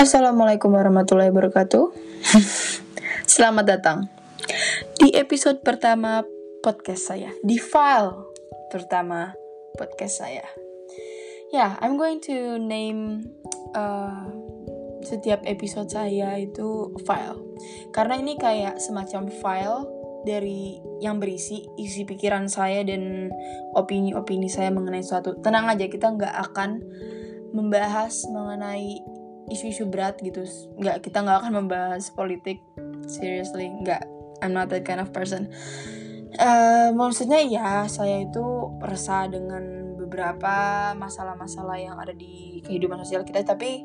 Assalamualaikum warahmatullahi wabarakatuh. Selamat datang di episode pertama podcast saya, di file pertama podcast saya. Ya, yeah, I'm going to name uh, setiap episode saya itu file. Karena ini kayak semacam file dari yang berisi isi pikiran saya dan opini-opini saya mengenai suatu. Tenang aja, kita nggak akan membahas mengenai isu-isu berat gitu. Nggak kita nggak akan membahas politik seriously nggak. I'm not that kind of person. Uh, maksudnya ya saya itu resah dengan beberapa masalah-masalah yang ada di kehidupan sosial kita tapi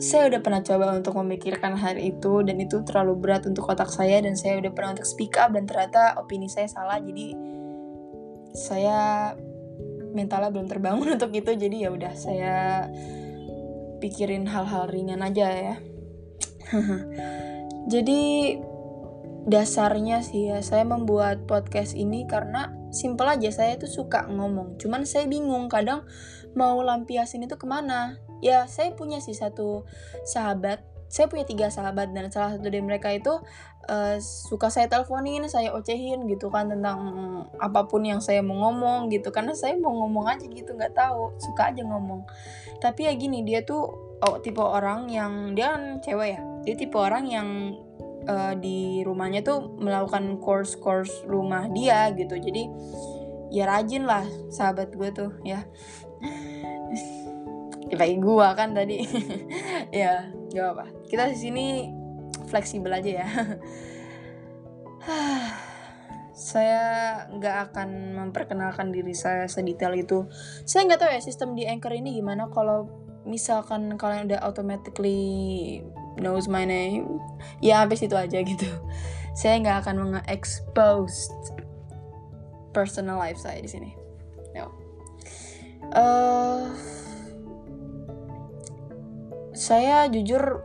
saya udah pernah coba untuk memikirkan hal itu dan itu terlalu berat untuk otak saya dan saya udah pernah untuk speak up dan ternyata opini saya salah jadi saya mentalnya belum terbangun untuk itu. Jadi ya udah saya pikirin hal-hal ringan aja ya. Jadi dasarnya sih ya saya membuat podcast ini karena simple aja saya tuh suka ngomong. Cuman saya bingung kadang mau lampiasin itu ke mana. Ya saya punya sih satu sahabat saya punya tiga sahabat dan salah satu dari mereka itu uh, suka saya teleponin, saya ocehin gitu kan tentang apa pun yang saya mau ngomong gitu. Karena saya mau ngomong aja gitu nggak tahu suka aja ngomong. Tapi ya gini dia tuh oh tipe orang yang dia kan cewek ya dia tipe orang yang uh, di rumahnya tuh melakukan course course rumah dia gitu. Jadi ya rajin lah sahabat gue tuh ya. Kayak gua kan tadi. Ya gak apa kita di sini fleksibel aja ya. Saya nggak akan memperkenalkan diri saya sedetail itu. Saya nggak tahu ya sistem di anchor ini gimana. Kalau misalkan kalian udah automatically knows my name ya habis itu aja gitu. Saya nggak akan menge-expose personal life saya di sini. No. Uh, saya jujur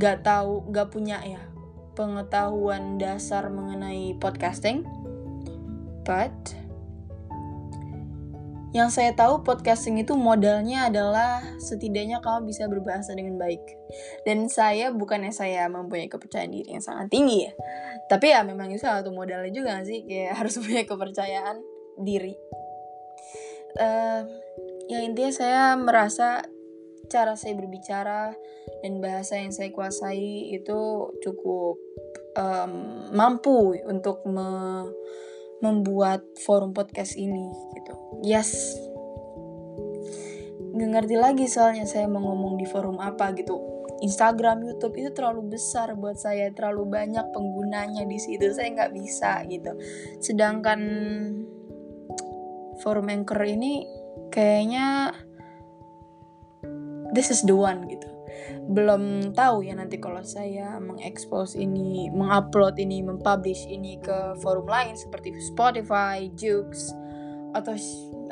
gak tahu gak punya ya pengetahuan dasar mengenai podcasting but yang saya tahu podcasting itu modalnya adalah setidaknya kamu bisa berbahasa dengan baik. Dan saya bukannya saya mempunyai kepercayaan diri yang sangat tinggi ya. Tapi ya memang itu salah satu modalnya juga sih? Kayak harus punya kepercayaan diri. Uh, ya intinya saya merasa cara saya berbicara dan bahasa yang saya kuasai itu cukup um, mampu untuk me membuat forum podcast ini gitu. Yes. Nggak ngerti lagi soalnya saya mau ngomong di forum apa gitu. Instagram, YouTube itu terlalu besar buat saya, terlalu banyak penggunanya di situ, saya nggak bisa gitu. Sedangkan forum anchor ini kayaknya this is the one gitu belum tahu ya nanti kalau saya mengekspos ini, mengupload ini, mempublish ini ke forum lain seperti Spotify, Joox atau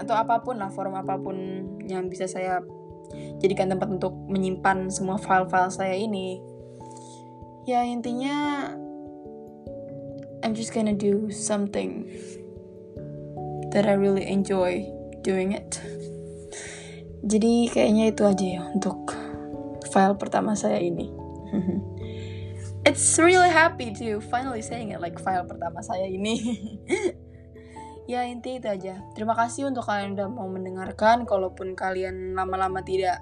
atau apa pun lah forum apa pun yang bisa saya jadikan tempat untuk menyimpan semua file-file saya ini. Ya intinya I'm just gonna do something that I really enjoy doing it. Jadi kayaknya itu aja ya untuk file pertama saya ini. It's really happy to finally saying it like file pertama saya ini. ya inti itu aja. Terima kasih untuk kalian udah mau mendengarkan. Kalaupun kalian lama-lama tidak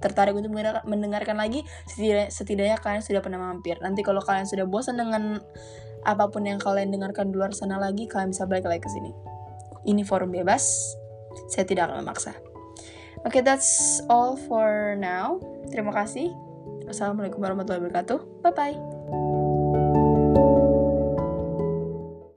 tertarik untuk mendengarkan lagi, setidaknya, setidaknya kalian sudah pernah mampir. Nanti kalau kalian sudah bosan dengan apa pun yang kalian dengarkan di luar sana lagi, kalian bisa balik lagi ke sini. Ini forum bebas, saya tidak akan memaksa. Oke, okay, that's all for now. Terima kasih. Wassalamualaikum warahmatullahi wabarakatuh. Bye bye.